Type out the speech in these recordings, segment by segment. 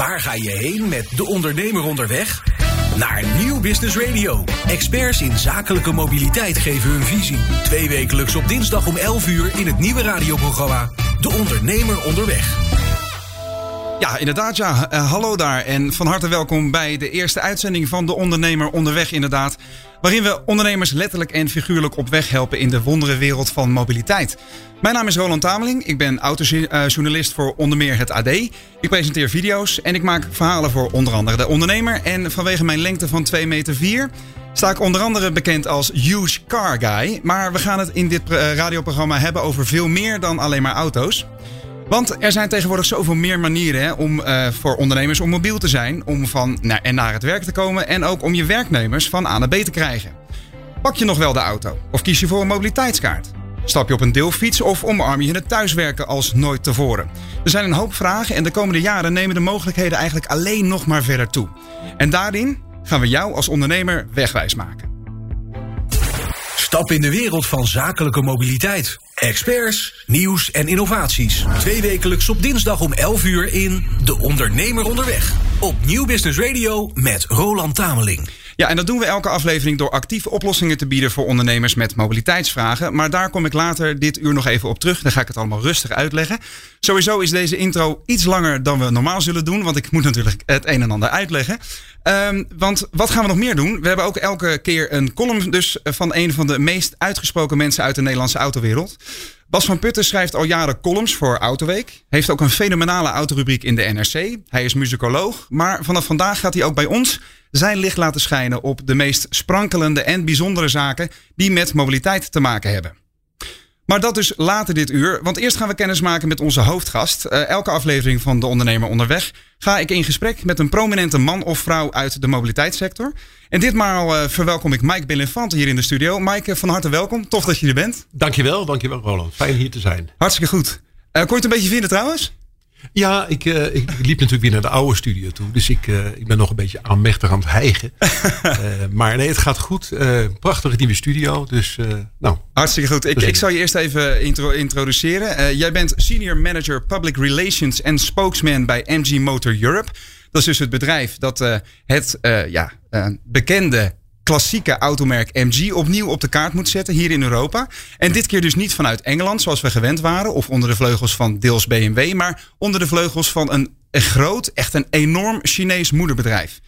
Waar ga je heen met de ondernemer onderweg? Naar Nieuw Business Radio. Experts in zakelijke mobiliteit geven hun visie. Twee wekelijks op dinsdag om 11 uur in het nieuwe radioprogramma De Ondernemer Onderweg. Ja, inderdaad. Ja. Uh, hallo daar en van harte welkom bij de eerste uitzending van De Ondernemer Onderweg, inderdaad. Waarin we ondernemers letterlijk en figuurlijk op weg helpen in de wonderenwereld van mobiliteit. Mijn naam is Roland Tameling. Ik ben autojournalist voor onder meer het AD. Ik presenteer video's en ik maak verhalen voor onder andere de ondernemer. En vanwege mijn lengte van 2 meter 4 sta ik onder andere bekend als Huge Car Guy. Maar we gaan het in dit radioprogramma hebben over veel meer dan alleen maar auto's. Want er zijn tegenwoordig zoveel meer manieren hè, om uh, voor ondernemers om mobiel te zijn, om van naar en naar het werk te komen en ook om je werknemers van A naar B te krijgen. Pak je nog wel de auto of kies je voor een mobiliteitskaart? Stap je op een deelfiets of omarm je het thuiswerken als nooit tevoren? Er zijn een hoop vragen en de komende jaren nemen de mogelijkheden eigenlijk alleen nog maar verder toe. En daarin gaan we jou als ondernemer wegwijs maken. Stap in de wereld van zakelijke mobiliteit. Experts, nieuws en innovaties. Twee wekelijks op dinsdag om 11 uur in De Ondernemer Onderweg. Op Nieuw Business Radio met Roland Tameling. Ja, en dat doen we elke aflevering door actieve oplossingen te bieden voor ondernemers met mobiliteitsvragen. Maar daar kom ik later dit uur nog even op terug. Dan ga ik het allemaal rustig uitleggen. Sowieso is deze intro iets langer dan we normaal zullen doen, want ik moet natuurlijk het een en ander uitleggen. Um, want wat gaan we nog meer doen? We hebben ook elke keer een column dus van een van de meest uitgesproken mensen uit de Nederlandse autowereld. Bas van Putten schrijft al jaren columns voor Autoweek. Heeft ook een fenomenale autorubriek in de NRC. Hij is muzikoloog. Maar vanaf vandaag gaat hij ook bij ons zijn licht laten schijnen op de meest sprankelende en bijzondere zaken die met mobiliteit te maken hebben. Maar dat dus later dit uur. Want eerst gaan we kennis maken met onze hoofdgast. Uh, elke aflevering van De Ondernemer Onderweg ga ik in gesprek met een prominente man of vrouw uit de mobiliteitssector. En ditmaal uh, verwelkom ik Mike Belinfante hier in de studio. Mike, van harte welkom. Tof dat je er bent. Dankjewel, dankjewel Roland. Fijn hier te zijn. Hartstikke goed. Uh, kon je het een beetje vinden trouwens? Ja, ik, uh, ik, liep natuurlijk weer naar de oude studio toe. Dus ik, uh, ik ben nog een beetje aanmächtig aan het hijgen. uh, maar nee, het gaat goed. prachtige nieuwe studio. Dus, nou, Hartstikke goed. Ik, ik zal je eerst even intro introduceren. jij bent Senior Manager Public Relations en Spokesman bij MG Motor Europe. Dat is dus het bedrijf dat het ja, bekende klassieke automerk MG opnieuw op de kaart moet zetten hier in Europa. En dit keer dus niet vanuit Engeland zoals we gewend waren of onder de vleugels van deels BMW, maar onder de vleugels van een, een groot, echt een enorm Chinees moederbedrijf.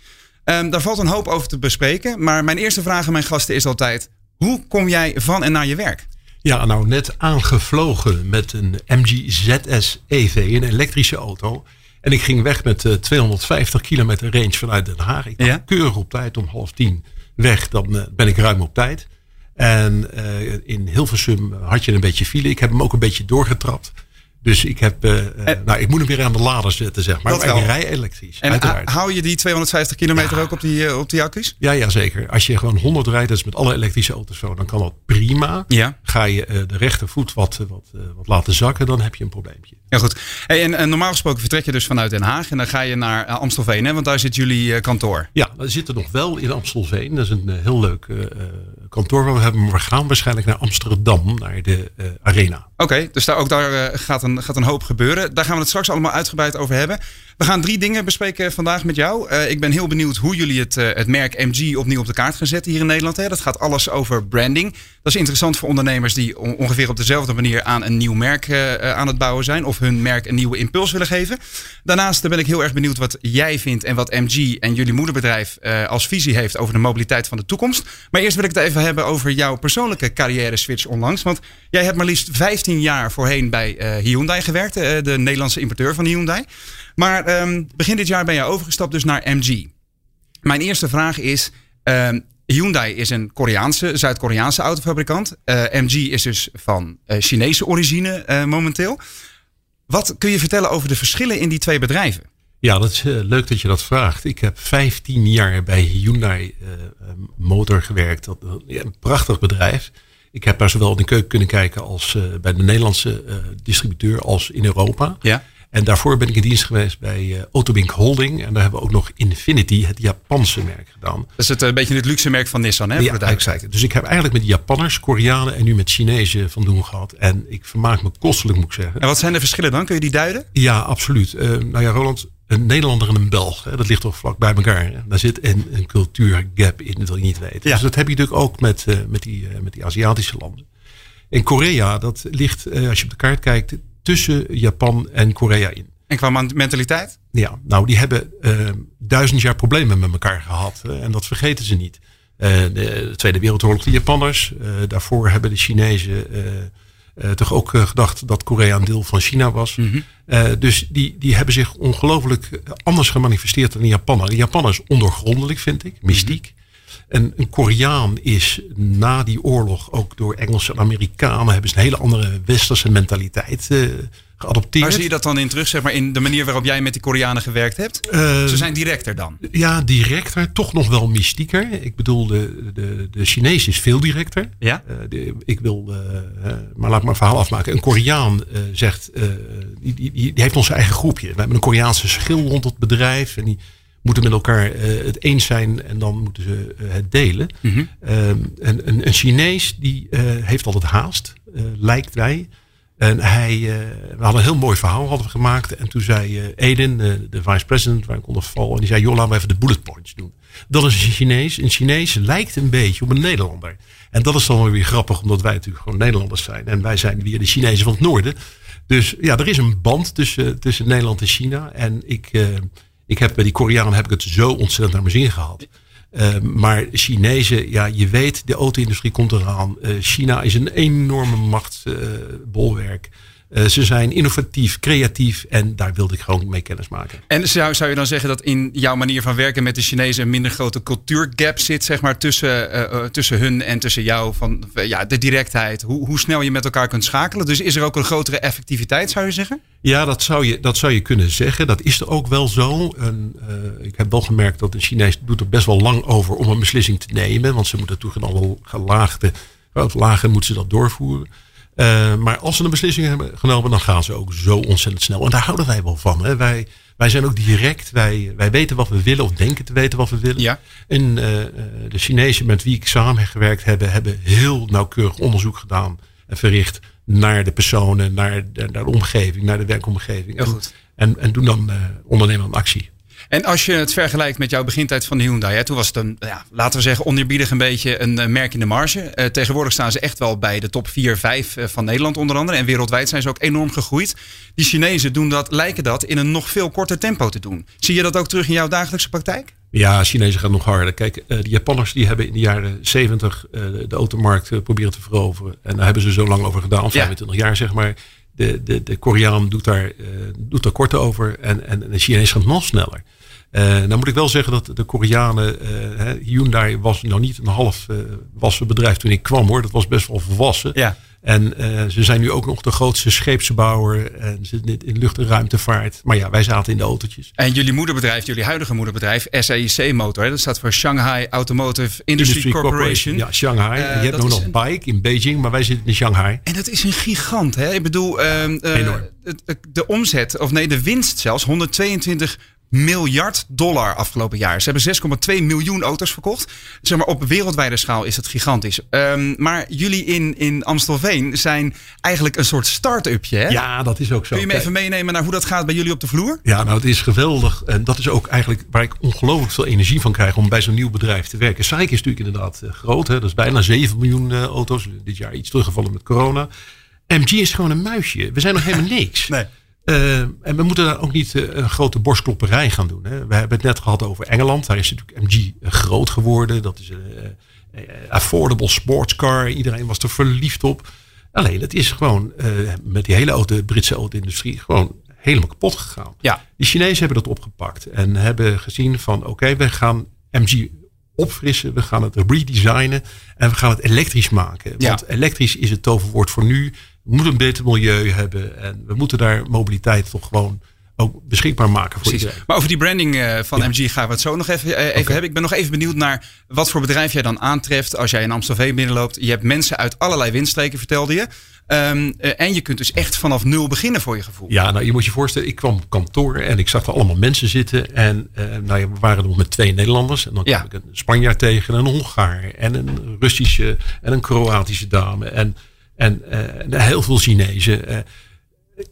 Um, daar valt een hoop over te bespreken, maar mijn eerste vraag aan mijn gasten is altijd: hoe kom jij van en naar je werk? Ja, nou net aangevlogen met een MG ZS EV, een elektrische auto. En ik ging weg met uh, 250 kilometer range vanuit Den Haag. Ik ja? keurig op tijd om half tien weg, dan eh, ben ik ruim op tijd. En uh, in Hilversum had je een beetje file. Ik heb hem ook een beetje doorgetrapt. Dus ik heb, uh, nou, ik moet hem weer aan de lader zetten, zeg maar. maar ik rij elektrisch. En uiteraard. hou je die 250 kilometer ja. ook op die, op die accu's? Ja, ja, zeker. Als je gewoon 100 rijdt, dat is met alle elektrische auto's zo, dan kan dat prima. Ja. Ga je uh, de rechtervoet wat, wat, uh, wat laten zakken, dan heb je een probleempje. Ja, goed. Hey, en, en, normaal gesproken vertrek je dus vanuit Den Haag en dan ga je naar Amstelveen, hè? want daar zit jullie kantoor. Ja, we zitten nog wel in Amstelveen. Dat is een heel leuk kantoor waar we hebben. Maar we gaan waarschijnlijk naar Amsterdam, naar de Arena. Oké, okay, dus daar, ook daar gaat, een, gaat een hoop gebeuren. Daar gaan we het straks allemaal uitgebreid over hebben. We gaan drie dingen bespreken vandaag met jou. Uh, ik ben heel benieuwd hoe jullie het, uh, het merk MG opnieuw op de kaart gaan zetten hier in Nederland. Hè. Dat gaat alles over branding. Dat is interessant voor ondernemers die ongeveer op dezelfde manier aan een nieuw merk uh, aan het bouwen zijn. Of hun merk een nieuwe impuls willen geven. Daarnaast ben ik heel erg benieuwd wat jij vindt en wat MG en jullie moederbedrijf als visie heeft over de mobiliteit van de toekomst. Maar eerst wil ik het even hebben over jouw persoonlijke carrière switch onlangs. Want jij hebt maar liefst 15 jaar voorheen bij Hyundai gewerkt. de Nederlandse importeur van Hyundai. Maar um, begin dit jaar ben je overgestapt dus naar MG. Mijn eerste vraag is: um, Hyundai is een Koreaanse, Zuid-Koreaanse autofabrikant. Uh, MG is dus van uh, Chinese origine uh, momenteel. Wat kun je vertellen over de verschillen in die twee bedrijven? Ja, dat is leuk dat je dat vraagt. Ik heb 15 jaar bij Hyundai Motor gewerkt. Dat, een prachtig bedrijf. Ik heb daar zowel in de keuken kunnen kijken als bij de Nederlandse distributeur als in Europa. Ja. En daarvoor ben ik in dienst geweest bij uh, Autobink Holding. En daar hebben we ook nog Infinity, het Japanse merk, gedaan. Dat is het, een beetje het luxe merk van Nissan, hè? Ja, exact. Dus ik heb eigenlijk met Japanners, Koreanen en nu met Chinezen van doen gehad. En ik vermaak me kostelijk, moet ik zeggen. En wat zijn de verschillen dan? Kun je die duiden? Ja, absoluut. Uh, nou ja, Roland, een Nederlander en een Belg. Hè, dat ligt toch vlak bij elkaar. Daar zit een, een cultuurgap in, dat wil je niet weten. Dus dat heb je natuurlijk ook met, met, die, met die Aziatische landen. En Korea, dat ligt, als je op de kaart kijkt, tussen Japan en Korea in. En qua mentaliteit? Ja, nou die hebben duizend jaar problemen met elkaar gehad. en dat vergeten ze niet. de Tweede Wereldoorlog, de Japanners. daarvoor hebben de Chinezen toch ook gedacht dat Korea een deel van China was. Mm -hmm. uh, dus die, die hebben zich ongelooflijk anders gemanifesteerd dan de Japanners. De Japanners ondergrondelijk, vind ik, mystiek. Mm -hmm. En een Koreaan is na die oorlog ook door Engelsen en Amerikanen hebben ze een hele andere westerse mentaliteit geadopteerd. Waar zie je dat dan in terug, zeg maar, in de manier waarop jij met die Koreanen gewerkt hebt? Uh, Ze zijn directer dan? Ja, directer, toch nog wel mystieker. Ik bedoel, de, de, de Chinees is veel directer. Ja? Uh, de, ik wil, maar laat ik maar verhaal afmaken. Een Koreaan zegt, die, die, die, heeft ons eigen groepje. We hebben een Koreaanse schil rond het bedrijf en die moeten met elkaar het eens zijn en dan moeten ze het delen. Mm -hmm. een, een, een Chinees die heeft altijd haast, lijkt wij. En hij, uh, we hadden een heel mooi verhaal hadden we gemaakt. En toen zei uh, Eden, de, de vice president, waar ik onder val. En die zei, joh, laten we even de bullet points doen. Dat is een Chinees. Een Chinees lijkt een beetje op een Nederlander. En dat is dan weer grappig, omdat wij natuurlijk gewoon Nederlanders zijn. En wij zijn weer de Chinezen van het noorden. Dus ja, er is een band tussen, tussen Nederland en China. En ik, uh, ik heb bij die Koreanen heb ik het zo ontzettend naar mijn zin gehad. Uh, maar Chinezen, ja, je weet, de auto-industrie komt eraan. Uh, China is een enorme machtsbolwerk. Ze zijn innovatief, creatief en daar wilde ik gewoon mee kennis maken. En zou, zou je dan zeggen dat in jouw manier van werken met de Chinezen een minder grote cultuurgap zit, zeg maar, tussen, tussen hun en tussen jou? Van ja, de directheid, hoe, hoe snel je met elkaar kunt schakelen. Dus is er ook een grotere effectiviteit, zou je zeggen? Ja, dat zou je, dat zou je kunnen zeggen. Dat is er ook wel zo. En, uh, ik heb wel gemerkt dat de Chinees doet er best wel lang over om een beslissing te nemen. Want ze moeten toen al gelaagde, lager moeten ze dat doorvoeren. Uh, maar als ze een beslissing hebben genomen, dan gaan ze ook zo ontzettend snel. En daar houden wij wel van. Hè. Wij, wij zijn ook direct. Wij, wij weten wat we willen of denken te weten wat we willen. Ja. En uh, de Chinezen met wie ik samen gewerkt heb, hebben heel nauwkeurig onderzoek gedaan en verricht naar de personen, naar de, naar de omgeving, naar de werkomgeving. Heel goed. En, en doen dan uh, ondernemen aan actie. En als je het vergelijkt met jouw begintijd van de Hyundai, hè, toen was het een, ja, laten we zeggen, oneerbiedig een beetje een uh, merk in de marge. Uh, tegenwoordig staan ze echt wel bij de top 4, 5 uh, van Nederland onder andere. En wereldwijd zijn ze ook enorm gegroeid. Die Chinezen doen dat, lijken dat in een nog veel korter tempo te doen. Zie je dat ook terug in jouw dagelijkse praktijk? Ja, Chinezen gaan nog harder. Kijk, de Japanners die hebben in de jaren 70 de automarkt proberen te veroveren. En daar hebben ze zo lang over gedaan, 25 ja. jaar zeg maar. De, de, de Koreaan doet daar, doet daar kort over en, en de Chinees gaat nog sneller. Uh, nou moet ik wel zeggen dat de Koreanen, uh, Hyundai was nou niet een half uh, wassen bedrijf toen ik kwam hoor. Dat was best wel volwassen. Ja. En ze zijn nu ook nog de grootste scheepsbouwer en zitten in lucht- en ruimtevaart. Maar ja, wij zaten in de autootjes. En jullie moederbedrijf, jullie huidige moederbedrijf, SAIC Motor, dat staat voor Shanghai Automotive Industry, Industry Corporation. Ja, Shanghai. je hebt nog nog een... Bike in Beijing, maar wij zitten in Shanghai. En dat is een gigant, hè? Ik bedoel, Enorm. de omzet, of nee, de winst zelfs, 122 miljard dollar afgelopen jaar. Ze hebben 6,2 miljoen auto's verkocht. Zeg maar, op wereldwijde schaal is dat gigantisch. Um, maar jullie in, in Amstelveen zijn eigenlijk een soort start-upje. Hè? Ja, dat is ook zo. Kun je me even meenemen naar hoe dat gaat bij jullie op de vloer? Ja, nou het is geweldig. En dat is ook eigenlijk waar ik ongelooflijk veel energie van krijg om bij zo'n nieuw bedrijf te werken. Saik is natuurlijk inderdaad uh, groot. Hè? Dat is bijna 7 miljoen uh, auto's. Dit jaar iets teruggevallen met corona. MG is gewoon een muisje. We zijn nog helemaal niks. nee. Uh, en we moeten daar ook niet uh, een grote borstklopperij gaan doen. Hè. We hebben het net gehad over Engeland. Daar is natuurlijk MG uh, groot geworden. Dat is een affordable sportscar. Iedereen was er verliefd op. Alleen het is gewoon met die hele auto, Britse auto-industrie gewoon helemaal kapot gegaan. Ja. Die Chinezen hebben dat opgepakt en hebben gezien van oké, okay, we gaan MG opfrissen. We gaan het redesignen en we gaan het elektrisch maken. Ja. Want elektrisch is het toverwoord voor nu. We moeten een beter milieu hebben. En we moeten daar mobiliteit toch gewoon ook beschikbaar maken voor Precies. iedereen. Maar over die branding uh, van ja. MG gaan we het zo nog even, uh, even okay. hebben. Ik ben nog even benieuwd naar wat voor bedrijf jij dan aantreft als jij in Amstelveen binnenloopt. Je hebt mensen uit allerlei windstreken, vertelde je. Um, uh, en je kunt dus echt vanaf nul beginnen voor je gevoel. Ja, nou je moet je voorstellen, ik kwam op kantoor en ik zag er allemaal mensen zitten. En nou ja, we waren nog met twee Nederlanders. En dan ja. kwam ik een Spanjaard tegen, een Hongaar en een Russische en een Kroatische dame. En, en heel veel Chinezen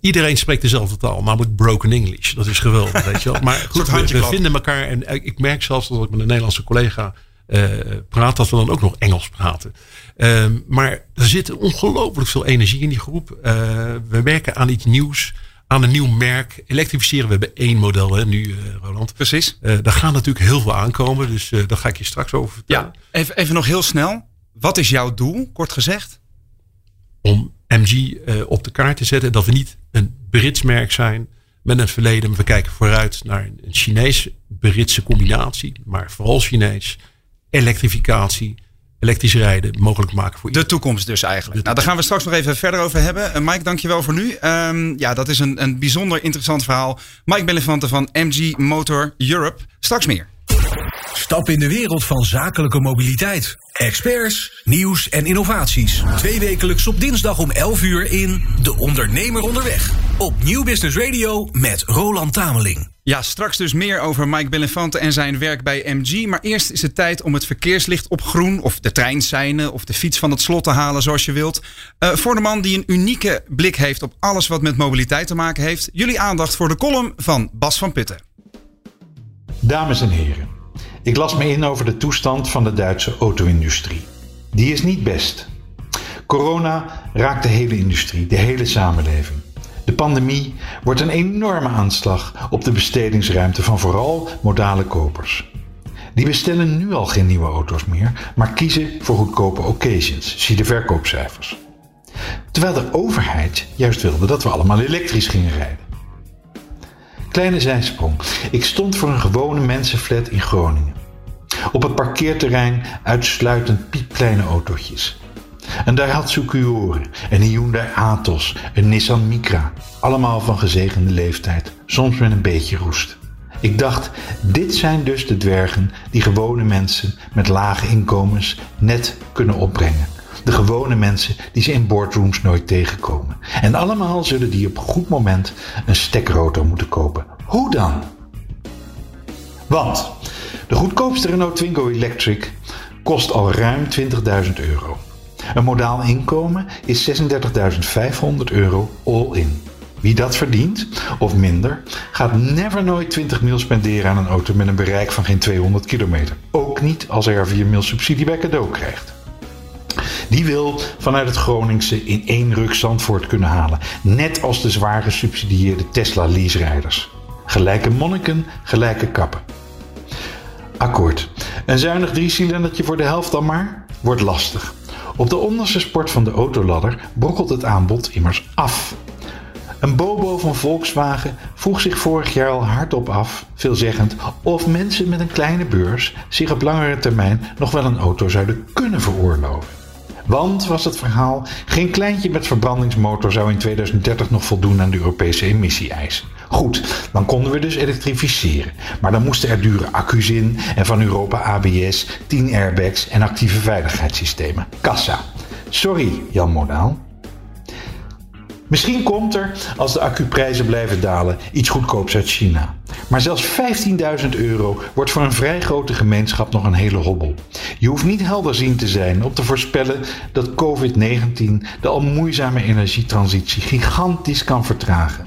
iedereen spreekt dezelfde taal, namelijk broken English. Dat is geweldig, weet je wel. Maar goed, we, we, vinden elkaar. En ik merk zelfs dat ik met een Nederlandse collega uh, praat, dat we dan ook nog Engels praten. Uh, maar er zit ongelooflijk veel energie in die groep. Uh, we werken aan iets nieuws aan een nieuw merk. Elektrificeren, we hebben één model hè, nu, Roland. Precies. Daar gaan natuurlijk heel veel aankomen, dus daar ga ik je straks over vertellen. Ja, even, even nog heel snel. Wat is jouw doel, kort gezegd? Om MG op de kaart te zetten. Dat we niet een Brits merk zijn met een verleden. Maar we kijken vooruit naar een Chinees-Britse combinatie. Maar vooral Chinees. Elektrificatie elektrisch rijden mogelijk maken voor De toekomst dus eigenlijk. Nou, daar gaan we straks nog even verder over hebben. Uh, Mike, dankjewel voor nu. Um, ja, dat is een, een bijzonder interessant verhaal. Mike Bellefante van MG Motor Europe. Straks meer. Stap in de wereld van zakelijke mobiliteit. Experts, nieuws en innovaties. Twee wekelijks op dinsdag om 11 uur in De Ondernemer Onderweg. Op Nieuw Business Radio met Roland Tameling. Ja, straks dus meer over Mike Bellefante en zijn werk bij MG. Maar eerst is het tijd om het verkeerslicht op groen... of de treinseinen of de fiets van het slot te halen zoals je wilt. Uh, voor de man die een unieke blik heeft op alles wat met mobiliteit te maken heeft... jullie aandacht voor de column van Bas van Putten. Dames en heren. Ik las me in over de toestand van de Duitse auto-industrie. Die is niet best. Corona raakt de hele industrie, de hele samenleving. De pandemie wordt een enorme aanslag op de bestedingsruimte van vooral modale kopers. Die bestellen nu al geen nieuwe auto's meer, maar kiezen voor goedkope occasions, zie de verkoopcijfers. Terwijl de overheid juist wilde dat we allemaal elektrisch gingen rijden. Kleine zijsprong. Ik stond voor een gewone mensenflat in Groningen. Op het parkeerterrein uitsluitend piepkleine autootjes. Een Daihatsu Cuore, een Hyundai Atos, een Nissan Micra. Allemaal van gezegende leeftijd, soms met een beetje roest. Ik dacht, dit zijn dus de dwergen die gewone mensen met lage inkomens net kunnen opbrengen. De gewone mensen die ze in boardrooms nooit tegenkomen. En allemaal zullen die op een goed moment een stekkerauto moeten kopen. Hoe dan? Want de goedkoopste Renault Twingo Electric kost al ruim 20.000 euro. Een modaal inkomen is 36.500 euro all-in. Wie dat verdient, of minder, gaat never nooit 20 mil spenderen aan een auto met een bereik van geen 200 kilometer. Ook niet als hij er 4 mil subsidie bij cadeau krijgt. Die wil vanuit het Groningse in één ruk Zandvoort kunnen halen. Net als de zwaar gesubsidieerde Tesla leaserijders. Gelijke monniken, gelijke kappen. Akkoord. Een zuinig driecilindertje voor de helft dan maar? Wordt lastig. Op de onderste sport van de autoladder brokkelt het aanbod immers af. Een Bobo van Volkswagen vroeg zich vorig jaar al hardop af, veelzeggend, of mensen met een kleine beurs zich op langere termijn nog wel een auto zouden kunnen veroorloven. Want, was het verhaal, geen kleintje met verbrandingsmotor zou in 2030 nog voldoen aan de Europese emissie-eisen. Goed, dan konden we dus elektrificeren. Maar dan moesten er dure accu's in en van Europa ABS, 10 airbags en actieve veiligheidssystemen. Kassa. Sorry, Jan Modaal. Misschien komt er, als de accuprijzen blijven dalen, iets goedkoops uit China. Maar zelfs 15.000 euro wordt voor een vrij grote gemeenschap nog een hele hobbel. Je hoeft niet helderzien te zijn om te voorspellen dat COVID-19 de al moeizame energietransitie gigantisch kan vertragen.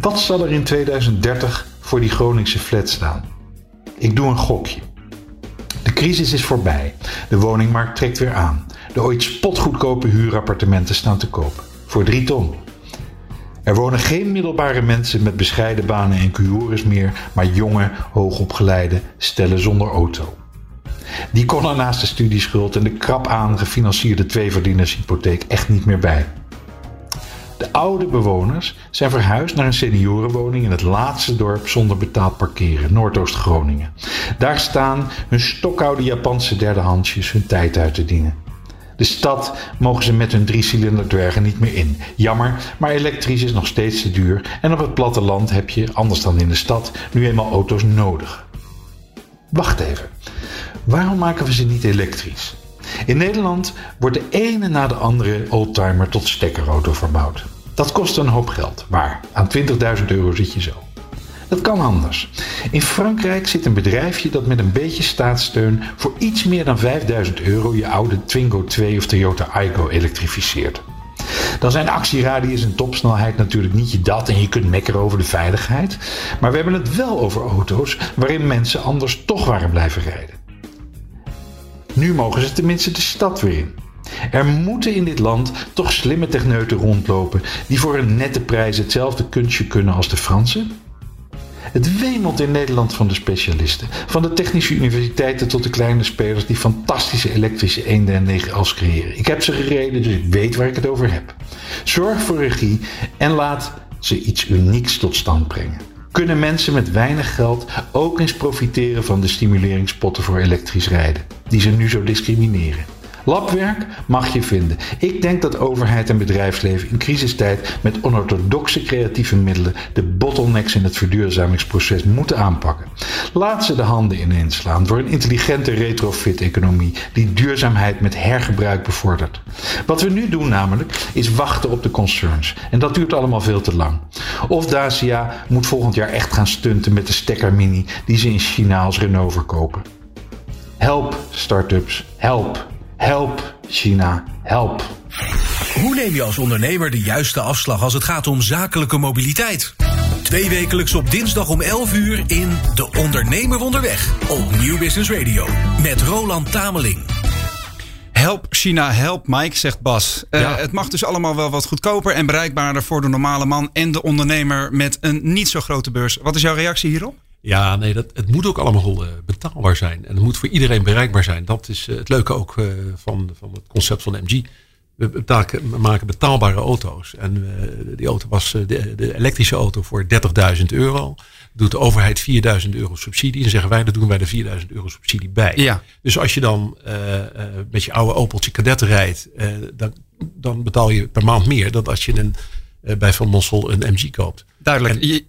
Wat zal er in 2030 voor die Groningse flat staan? Ik doe een gokje. De crisis is voorbij. De woningmarkt trekt weer aan. De ooit spotgoedkope huurappartementen staan te koop. Voor drie ton. Er wonen geen middelbare mensen met bescheiden banen en cuores meer, maar jonge, hoogopgeleide stellen zonder auto. Die kon er naast de studieschuld en de krap aangefinancierde tweeverdienershypotheek echt niet meer bij. De oude bewoners zijn verhuisd naar een seniorenwoning in het laatste dorp zonder betaald parkeren, Noordoost-Groningen. Daar staan hun stokoude Japanse derdehandsjes hun tijd uit te dienen. De stad mogen ze met hun driecilinder dwergen niet meer in. Jammer, maar elektrisch is nog steeds te duur en op het platteland heb je, anders dan in de stad, nu eenmaal auto's nodig. Wacht even, waarom maken we ze niet elektrisch? In Nederland wordt de ene na de andere oldtimer tot stekkerauto verbouwd. Dat kost een hoop geld, maar aan 20.000 euro zit je zo. Dat kan anders. In Frankrijk zit een bedrijfje dat met een beetje staatssteun voor iets meer dan 5000 euro je oude Twingo 2 of Toyota Aygo elektrificeert. Dan zijn actieradius en topsnelheid natuurlijk niet je dat en je kunt mekkeren over de veiligheid. Maar we hebben het wel over auto's waarin mensen anders toch waren blijven rijden. Nu mogen ze tenminste de stad weer in. Er moeten in dit land toch slimme techneuten rondlopen die voor een nette prijs hetzelfde kunstje kunnen als de Fransen. Het wemelt in Nederland van de specialisten. Van de technische universiteiten tot de kleine spelers die fantastische elektrische eenden en negels creëren. Ik heb ze gereden, dus ik weet waar ik het over heb. Zorg voor regie en laat ze iets unieks tot stand brengen. Kunnen mensen met weinig geld ook eens profiteren van de stimuleringspotten voor elektrisch rijden, die ze nu zo discrimineren? Labwerk mag je vinden. Ik denk dat overheid en bedrijfsleven in crisistijd met onorthodoxe creatieve middelen de bottlenecks in het verduurzamingsproces moeten aanpakken. Laat ze de handen ineens slaan voor een intelligente retrofit-economie die duurzaamheid met hergebruik bevordert. Wat we nu doen namelijk is wachten op de concerns. En dat duurt allemaal veel te lang. Of Dacia moet volgend jaar echt gaan stunten met de stekker mini die ze in China als Renault verkopen. Help, start-ups, help. Help, China, help. Hoe neem je als ondernemer de juiste afslag als het gaat om zakelijke mobiliteit? Twee wekelijks op dinsdag om 11 uur in De Ondernemer Onderweg op Nieuw Business Radio met Roland Tameling. Help China, help Mike, zegt Bas. Uh, Het mag dus allemaal wel wat goedkoper en bereikbaarder voor de normale man en de ondernemer met een niet zo grote beurs. Wat is jouw reactie hierop? Ja, nee, dat, het moet ook allemaal uh, betaalbaar zijn. En het moet voor iedereen bereikbaar zijn. Dat is uh, het leuke ook uh, van, van het concept van MG. We, maken betaalbare auto's. En die auto was de, de, elektrische auto voor 30.000 euro. Doet de overheid 4.000 euro subsidie. En zeggen wij, dat doen wij de 4.000 euro subsidie bij. Ja. Dus als je dan met je oude Opeltje Cadet rijdt, dan, dan betaal je per maand meer dan als je een, bij Van Mossel een MG koopt. Duidelijk.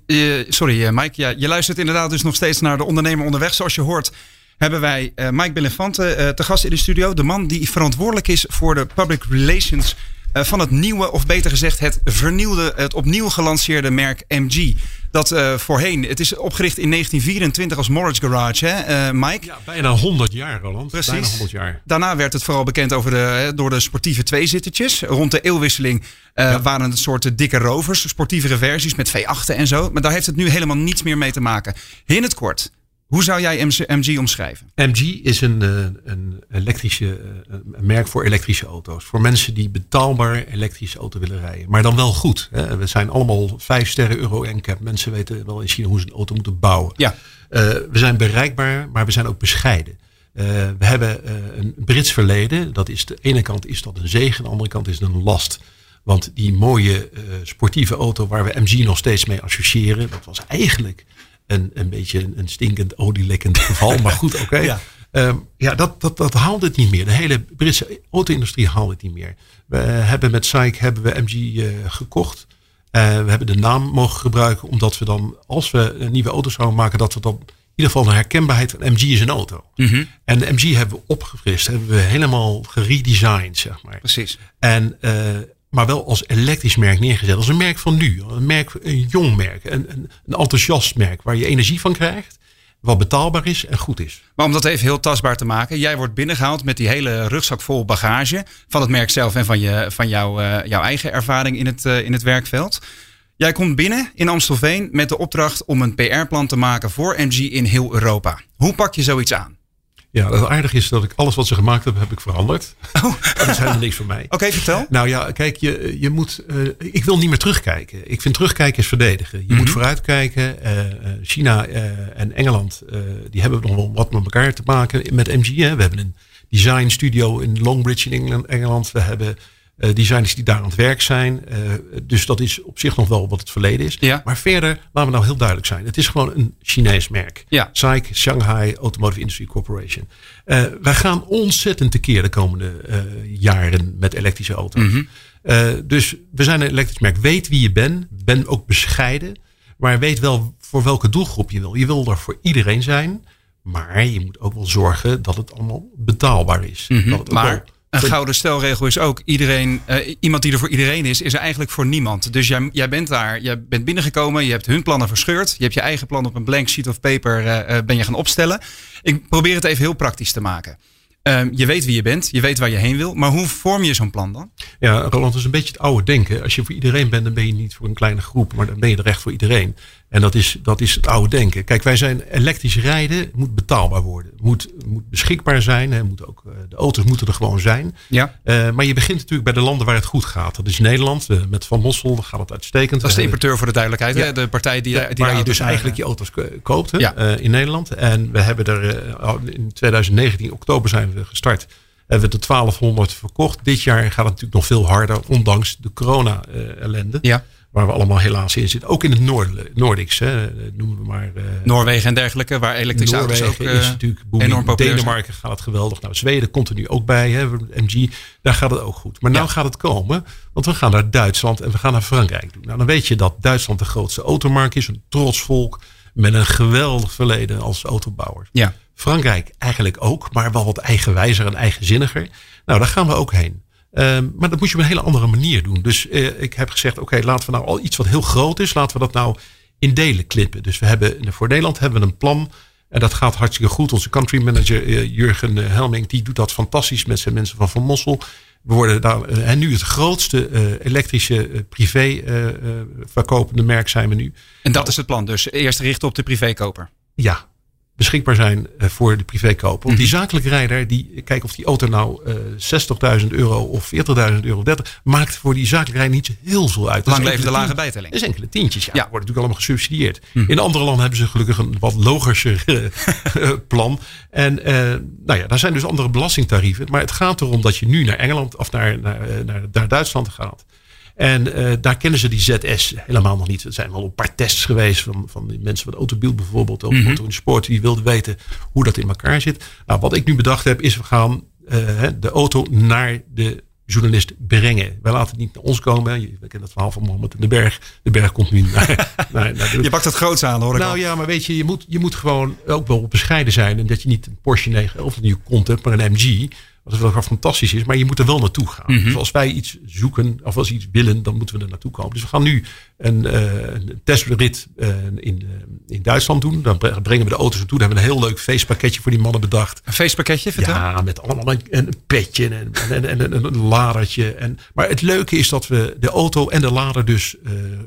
sorry eh, Mike, ja, je luistert inderdaad dus nog steeds naar de ondernemer onderweg. Zoals je hoort hebben wij uh, Mike Bellefante uh, te gast in de studio. De man die verantwoordelijk is voor de public relations van het nieuwe, of beter gezegd het vernieuwde, het opnieuw gelanceerde merk MG. Dat uh, voorheen, het is opgericht in 1924 als Morris Garage, hè, uh, Mike? Ja, bijna 100 jaar, Roland. Precies. Bijna 100 jaar. Daarna werd het vooral bekend over de, door de sportieve tweezittertjes. Rond de eeuwwisseling uh, ja. waren het soorten dikke rovers, sportievere versies met V8'en en zo. Maar daar heeft het nu helemaal niets meer mee te maken. In het kort, hoe zou jij MG omschrijven? MG is een, een elektrische een merk voor elektrische auto's. Voor mensen die betaalbaar elektrische auto willen rijden. Maar dan wel goed. Hè. We zijn allemaal vijf sterren euro NCAP. Mensen weten wel in China hoe ze een auto moeten bouwen. Ja. Uh, we zijn bereikbaar, maar we zijn ook bescheiden. Uh, we hebben uh, een Brits verleden. Dat is de ene kant is dat een zegen, de andere kant is het een last. Want die mooie sportieve auto waar we MG nog steeds mee associëren, dat was eigenlijk een, een beetje een stinkend olielekkend geval. Maar goed, oké. Okay. Ja. Um, ja, dat, dat, dat haalt het niet meer. De hele Britse auto-industrie haalt het niet meer. We hebben met SAIC hebben we MG uh, gekocht. Uh, we hebben de naam mogen gebruiken, omdat we dan, als we een nieuwe auto zouden maken, dat we dan in ieder geval een herkenbaarheid van MG is een auto. Mm -hmm. En de MG hebben we opgefrist, hebben we helemaal geredesigned, zeg maar. Precies. En uh, maar wel als elektrisch merk neergezet. Als een merk van nu. Een, merk, een jong merk. Een, een, enthousiast merk waar je energie van krijgt. Wat betaalbaar is en goed is. Maar om dat even heel tastbaar te maken. Jij wordt binnengehaald met die hele rugzak vol bagage. Van het merk zelf en van, je, van jou, uh, jouw eigen ervaring in het, uh, in het werkveld. Jij komt binnen in Amstelveen met de opdracht om een PR-plan te maken voor MG in heel Europa. Hoe pak je zoiets aan? Ja, het aardige is dat ik alles wat ze gemaakt hebben, heb ik veranderd. Oh. Dat is helemaal niks voor mij. Oké, okay, vertel. Nou ja, kijk, je, je moet. Uh, ik wil niet meer terugkijken. Ik vind terugkijken is verdedigen. Je mm -hmm. moet vooruitkijken. Uh, China uh, en Engeland, die hebben nog wel wat met elkaar te maken met MG. Hè. We hebben een design studio in Longbridge in Engeland. Engeland. We hebben uh, designers die daar aan het werk zijn. Uh, dus dat is op zich nog wel wat het verleden is. Ja. Maar verder, laten we nou heel duidelijk zijn. Het is gewoon een Chinees merk. Ja. SAIC, Shanghai Automotive Industry Corporation. Uh, wij gaan ontzettend tekeer de komende jaren met elektrische auto's. Mm -hmm. dus we zijn een elektrisch merk. Weet wie je bent. Ben ook bescheiden. Maar weet wel voor welke doelgroep je wil. Je wil er voor iedereen zijn. Maar je moet ook wel zorgen dat het allemaal betaalbaar is. Mm -hmm. dat het maar wel een gouden stelregel is ook: iedereen, uh, iemand die er voor iedereen is, is er eigenlijk voor niemand. Dus jij, jij bent daar, jij bent binnengekomen, je hebt hun plannen verscheurd, je hebt je eigen plan op een blank sheet of paper uh, uh, ben je gaan opstellen. Ik probeer het even heel praktisch te maken. Ehm, je weet wie je bent, je weet waar je heen wil. Maar hoe vorm je zo'n plan dan? Ja, Roland, dat is een beetje het oude denken. Als je voor iedereen bent, dan ben je niet voor een kleine groep, maar dan ben je er echt voor iedereen. En dat is, dat is het oude denken. Kijk, wij zijn elektrisch rijden moet betaalbaar worden. Moet, moet beschikbaar zijn. Hè, moet ook, eh, de auto's moeten er gewoon zijn. Ja. Uh, maar je begint natuurlijk bij de landen waar het goed gaat. Dat is Nederland. Uh, met Van Mossel gaat het uitstekend. Dat is de importeur voor de duidelijkheid. Ja. De partij die, ja, die waar je dus eigenlijk je auto's koopt hè, ja. in Nederland. En we hebben er in 2019, oktober zijn we gestart hebben we de 1200 verkocht. Dit jaar gaat het natuurlijk nog veel harder, ondanks de corona-ellende. Ja. Waar we allemaal helaas in zitten. Ook in het Noord, Nordics, hè, noemen we maar. Uh, Noorwegen en dergelijke, waar elektrische auto's ook is natuurlijk enorm populair Denemarken gaat het geweldig. Nou, Zweden komt er nu ook bij. Hè, MG, daar gaat het ook goed. Maar nu ja. gaat het komen, want we gaan naar Duitsland en we gaan naar Frankrijk doen. Nou, dan weet je dat Duitsland de grootste automarkt is. Een trots volk met een geweldig verleden als autobouwer. Ja. Frankrijk eigenlijk ook, maar wel wat eigenwijzer en eigenzinniger. Nou, daar gaan we ook heen. Um, maar dat moet je op een hele andere manier doen. Dus uh, ik heb gezegd, oké, okay, laten we nou al iets wat heel groot is, laten we dat nou in delen klippen. Dus we hebben voor Nederland hebben we een plan. En dat gaat hartstikke goed. Onze country manager uh, Jurgen uh, Helming, die doet dat fantastisch met zijn mensen van Van Mossel. We worden daar en nu het grootste elektrische privé verkopende merk zijn we nu. En dat is het plan. Dus eerst richten op de privékoper. Ja, beschikbaar zijn eh, voor de privékoper. Want die mhm. zakelijke rijder, die kijkt of die auto nou uh, 60.000 euro of 40.000 euro 30, maakt voor die zakelijke rijder niet heel veel uit. Lang leven de lage bijtelling. Dat is enkele tientjes. Ja, ja. wordt natuurlijk allemaal gesubsidieerd. Mhm. In andere landen hebben ze gelukkig een wat logischer uh, plan. En uh, nou ja, daar zijn dus andere belastingtarieven. Maar het gaat erom dat je nu naar Engeland of naar, naar, naar, naar Duitsland gaat. En uh, daar kennen ze die ZS helemaal nog niet. Er zijn wel een paar tests geweest van, van die mensen van Autobiel bijvoorbeeld. Ook mm -hmm. Sport. Die wilden weten hoe dat in elkaar zit. Nou, wat ik nu bedacht heb is we gaan uh, de auto naar de journalist brengen. Wij laten het niet naar ons komen. Je kent het verhaal van Mohammed in de Berg. De Berg komt nu naar... naar, naar de... Je pakt het groots aan hoor ik Nou al. ja, maar weet je, je moet, je moet gewoon ook wel bescheiden zijn. En dat je niet een Porsche 911 nu komt hebt, maar een MG. Wat wel fantastisch is, maar je moet er wel naartoe gaan. Mm -hmm. Dus als wij iets zoeken of als iets willen, dan moeten we er naartoe komen. Dus we gaan nu een, uh, een testrit uh, in, uh, in Duitsland doen. Dan brengen we de auto's naartoe. Dan hebben we een heel leuk feestpakketje voor die mannen bedacht. Een feestpakketje, vertel? Ja, met allemaal een, een petje en, en, en, en, een ladertje. En, maar het leuke is dat we de auto en de lader dus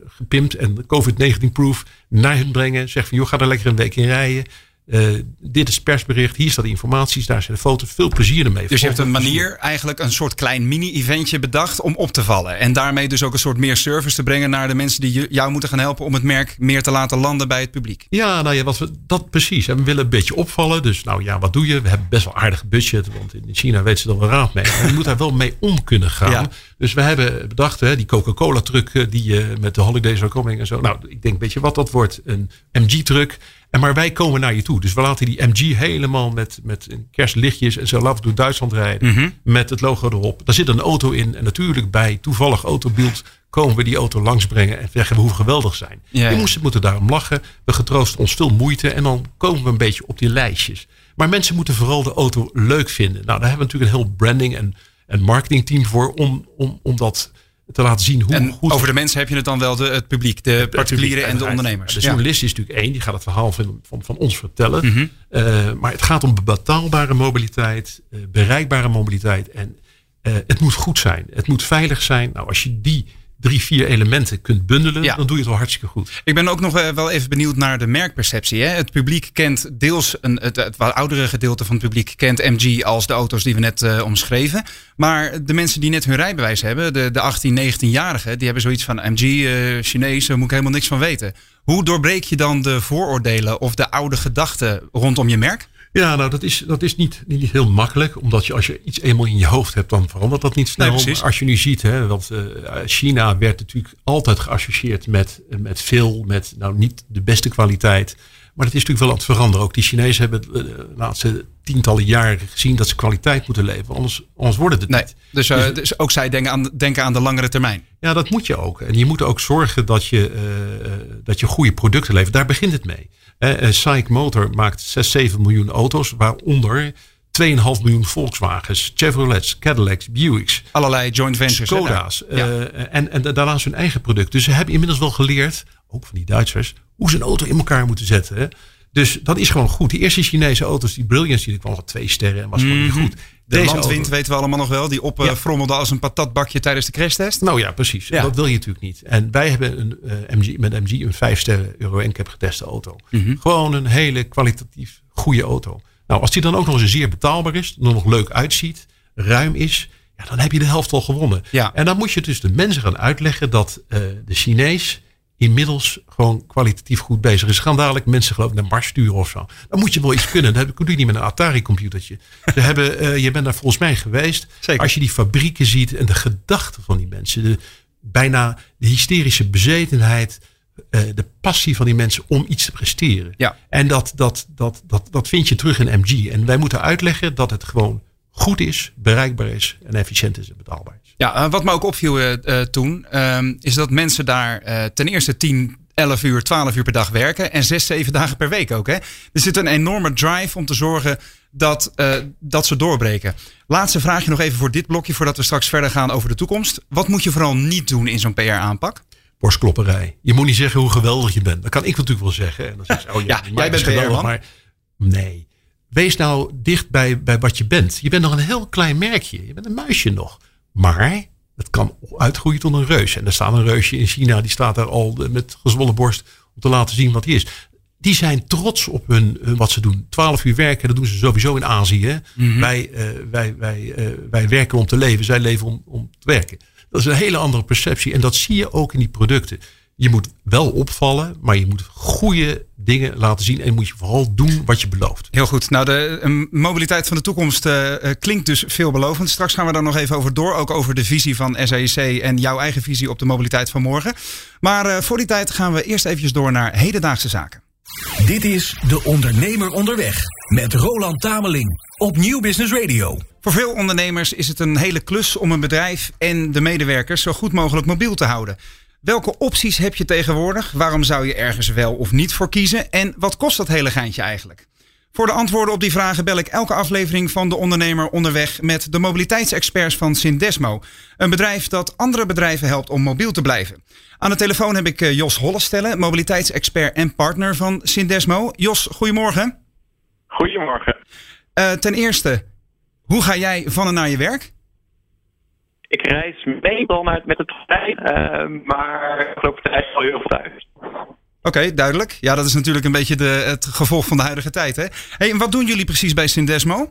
gepimpt en COVID-19-proof naar hen brengen. Zeg van, joh, ga er lekker een week in rijden. Uh, dit is het persbericht, hier staat de informaties, daar zijn de foto's. Veel plezier ermee. Dus je hebt een manier, eigenlijk een soort klein mini-eventje bedacht om op te vallen. En daarmee dus ook een soort meer service te brengen naar de mensen die jou moeten gaan helpen om het merk meer te laten landen bij het publiek. Ja, nou ja, wat we, dat precies. En we willen een beetje opvallen. Dus nou ja, wat doe je? We hebben best wel aardig budget, want in China weten ze er wel raad mee. Maar je moet daar wel mee om kunnen gaan. Ja. Dus we hebben bedacht, hè, die Coca-Cola truck die je met de holidays zou komen en zo. Nou, ik denk, weet je wat dat wordt? Een MG-truck. En maar wij komen naar je toe. Dus we laten die MG helemaal met, met kerstlichtjes en zo laten door Duitsland rijden. Mm -hmm. Met het logo erop. Daar zit een auto in. En natuurlijk bij toevallig autobeeld komen we die auto langsbrengen en zeggen hoe geweldig zijn. Ja, je moest, moeten daarom lachen. We getroosten ons veel moeite. En dan komen we een beetje op die lijstjes. Maar mensen moeten vooral de auto leuk vinden. Nou, daar hebben we natuurlijk een heel branding en, en marketingteam voor. Om, om, om dat te laten zien hoe en goed. over de mensen heb je het dan wel de, het publiek, de het particulieren en de ondernemers. De journalist is natuurlijk één, die gaat het verhaal van, van, van ons vertellen. Mm -hmm. uh, maar het gaat om betaalbare mobiliteit, uh, bereikbare mobiliteit. En uh, het moet goed zijn. Het moet veilig zijn. Nou, als je die drie, vier elementen kunt bundelen, ja. dan doe je het wel hartstikke goed. Ik ben ook nog wel even benieuwd naar de merkperceptie. Hè? Het publiek kent deels, een, het, het wat oudere gedeelte van het publiek kent MG als de auto's die we net uh, omschreven. Maar de mensen die net hun rijbewijs hebben, de, de 18, 19-jarigen, die hebben zoiets van MG, uh, Chinees, daar moet ik helemaal niks van weten. Hoe doorbreek je dan de vooroordelen of de oude gedachten rondom je merk? Ja, nou dat is, dat is niet, niet heel makkelijk. Omdat je als je iets eenmaal in je hoofd hebt, dan verandert dat niet snel. Nee, als je nu ziet, hè, want uh, China werd natuurlijk altijd geassocieerd met, met veel, met nou niet de beste kwaliteit. Maar dat is natuurlijk wel aan het veranderen. Ook die Chinezen hebben de laatste tientallen jaren gezien dat ze kwaliteit moeten leveren. Anders, anders worden het nee, niet. Dus, uh, dus, ook zij denken aan, denken aan de langere termijn. Ja, dat moet je ook. En je moet ook zorgen dat je, uh, dat je goede producten levert. Daar begint het mee. Uh, SAIC Motor maakt 6, 7 miljoen auto's, waaronder 2,5 miljoen Volkswagens, Chevrolets, Cadillacs, Buicks. Allerlei joint ventures. Skoda's. Ja. Uh, en, en daarnaast hun eigen product. Dus ze hebben inmiddels wel geleerd, ook van die Duitsers, hoe ze een auto in elkaar moeten zetten. Hè? Dus dat is gewoon goed. Die eerste Chinese auto's, die Brilliance, die kwam al twee sterren en was gewoon niet Mhm. goed. De Deze landwind weten we allemaal nog wel. Die opfrommelde als een patatbakje tijdens de crashtest. Nou ja, precies. Ja. Dat wil je natuurlijk niet. En wij hebben een, eh, MG, met MG een 5 sterren Euro NCAP geteste auto. Mhm. Gewoon een hele kwalitatief goede auto. Nou, als die dan ook nog eens zeer betaalbaar is, nog leuk uitziet, ruim is, ja, dan heb je de helft al gewonnen. Ja. En dan moet je dus de mensen gaan uitleggen dat eh, de Chinees inmiddels gewoon kwalitatief goed bezig is. Gaan dadelijk mensen geloof ik naar Mars sturen of zo. Dan moet je wel iets kunnen. Dat doe je niet met een Atari-computertje. Ze hebben, eh, je bent daar volgens mij geweest. Zeker. Als je die fabrieken ziet en de gedachten van die mensen. De, bijna de hysterische bezetenheid. eh, de passie van die mensen om iets te presteren. Ja. En dat, dat, dat, dat, dat vind je terug in MG. En wij moeten uitleggen dat het gewoon goed is, bereikbaar is en efficiënt is en betaalbaar. Ja, eh, wat me ook opviel eh, eh, toen, ehm, is dat mensen daar ten eerste 10, 11 uur, 12 uur per dag werken. En 6, 7 dagen per week ook. Hè? Er zit een enorme drive om te zorgen dat, dat ze doorbreken. Laatste vraagje nog even voor dit blokje, voordat we straks verder gaan over de toekomst. Wat moet je vooral niet doen in zo'n PR-aanpak? borstklopperij. Je moet niet zeggen hoe geweldig je bent. Dat kan ik natuurlijk wel zeggen. En dan zeg je, oh ja, jij bent geweldig, PR-man. Maar nee. Wees nou dicht bij, bij wat je bent. Je bent nog een heel klein merkje. Je bent een muisje nog. Maar het kan uitgroeien tot een reus. En er staat een reusje in China. Die staat daar al met gezwollen borst om te laten zien wat hij is. Die zijn trots op hun, hun wat ze doen. 12 uur werken, dat doen ze sowieso in Azië. hè. wij, eh, wij, wij, eh, wij werken om te leven. Zij leven om, om te werken. Dat is een hele andere perceptie. En dat zie je ook in die producten. Je moet wel opvallen, maar je moet goede dingen laten zien. En moet je vooral doen wat je belooft. Heel goed. Nou, de mobiliteit van de toekomst eh, eh, klinkt dus veelbelovend. Straks gaan we daar nog even over door. Ook over de visie van SAIC en jouw eigen visie op de mobiliteit van morgen. Maar eh, voor die tijd gaan we eerst eventjes door naar hedendaagse zaken. Dit is De Ondernemer Onderweg met Roland Tameling op Nieuw Business Radio. Voor veel ondernemers is het een hele klus om een bedrijf en de medewerkers zo goed mogelijk mobiel te houden. Welke opties heb je tegenwoordig? Waarom zou je ergens wel of niet voor kiezen? En wat kost dat hele geintje eigenlijk? Voor de antwoorden op die vragen bel ik elke aflevering van De Ondernemer onderweg met de mobiliteitsexperts van Sindesmo. Een bedrijf dat andere bedrijven helpt om mobiel te blijven. Aan de telefoon heb ik eh, Jos Hollestellen, mobiliteitsexpert en partner van Sindesmo. Jos, goedemorgen. Goedemorgen. Eh, ten eerste, hoe ga jij van en naar je werk? Ik reis meestal met, met het trein, eh, maar de afgelopen tijd al heel veel thuis. Oké, duidelijk. Ja, dat is natuurlijk een beetje de, het gevolg van de huidige tijd. Hè? Hey, en wat doen jullie precies bij Sindesmo?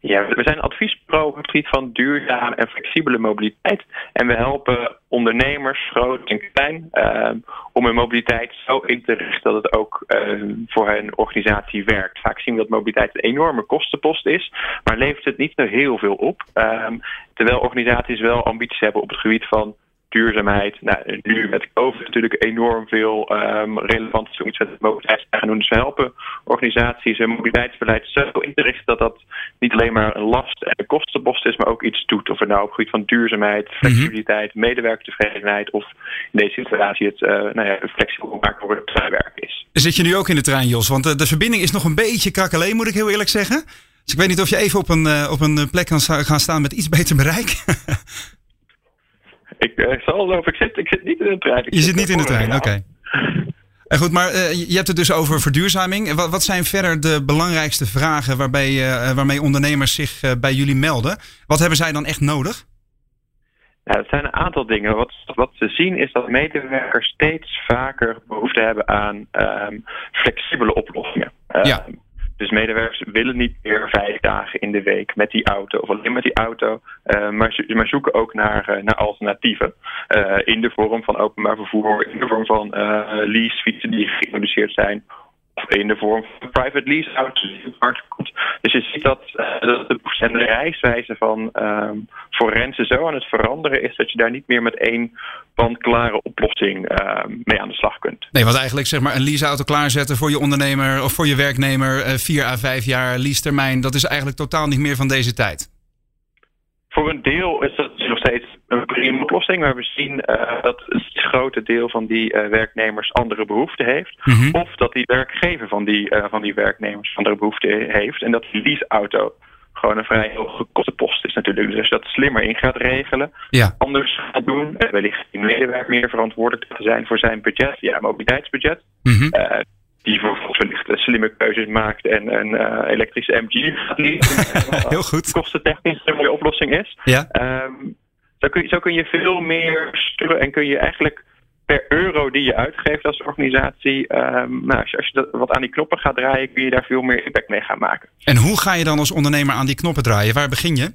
Ja, we zijn een adviesbureau op het gebied van duurzame en flexibele mobiliteit. En we helpen ondernemers, groot en klein, eh, om hun mobiliteit zo in te richten dat het ook eh, voor hun organisatie werkt. Vaak zien we dat mobiliteit een enorme kostenpost is, maar levert het niet zo heel veel op. Ehm, terwijl organisaties wel ambities hebben op het gebied van duurzaamheid. Nou, nu met COVID natuurlijk enorm veel ehm, relevant is om iets met mobiliteit te gaan doen. Dus we helpen organisaties hun mobiliteitsbeleid zo in te richten dat dat niet alleen maar een last en een kostenpost is, maar ook iets doet. Of het nou op het gebied van duurzaamheid, flexibiliteit, medewerkertevredenheid of in deze situatie het eh, nou ja, flexibel maken voor het treinwerk is. Zit je nu ook in de trein, Jos? Want eh, de verbinding is nog een beetje krakkeleen, moet ik heel eerlijk zeggen. Dus ik weet niet of je even op een, eh, op een plek kan gaan staan met iets beter bereik. Ik eh, zal geloven, ik zit, ik zit niet in de trein. Ik je zit niet in de trein, oké. En goed, maar eh, je hebt het dus over verduurzaming. Wat, wat zijn verder de belangrijkste vragen waarbij, eh, waarmee ondernemers zich eh, bij jullie melden? Wat hebben zij dan echt nodig? Ja, het zijn een aantal dingen. Wat, wat we zien is dat medewerkers steeds vaker behoefte hebben aan ehm, flexibele oplossingen. Ehm, Ja. Dus medewerkers willen niet meer vijf dagen in de week met die auto of alleen met die auto, eh, maar, maar zoeken ook naar, eh, naar alternatieven. Eh, in de vorm van openbaar vervoer, in de vorm van leasefietsen die geïntroduceerd zijn, in de vorm van private lease auto's die op de markt komt. Dus je ziet dat, eh, dat de, en reiswijze van ehm forensen zo aan het veranderen is dat je daar niet meer met één klare oplossing ehm, mee aan de slag kunt. Nee, want eigenlijk zeg maar een leaseauto klaarzetten voor je ondernemer of voor je werknemer, eh, vier à vijf jaar leasetermijn, dat is eigenlijk totaal niet meer van deze tijd. Voor een deel is dat nog steeds een prima oplossing, maar we zien eh, dat het grote deel van die eh, werknemers andere behoeften heeft. Mhm. Of dat die werkgever van die, eh, van die werknemers andere behoeften heeft. En dat die leaseauto gewoon een vrij hoge kostenpost is natuurlijk. Dus als je dat slimmer in gaat regelen, Ja. anders gaat doen, wellicht die medewerker meer verantwoordelijk te zijn voor zijn budget, ja, mobiliteitsbudget. Mhm. Die vervolgens wellicht slimme keuzes maakt en een uh, elektrische MG gaat leasen. Heel goed. Kostentechnisch een mooie oplossing is. Ja. Um, zo, kun je, zo kun je veel meer sturen en kun je eigenlijk per euro die je uitgeeft als organisatie, um, nou, als je, als je dat, wat aan die knoppen gaat draaien, kun je daar veel meer impact mee gaan maken. En hoe ga je dan als ondernemer aan die knoppen draaien? Waar begin je?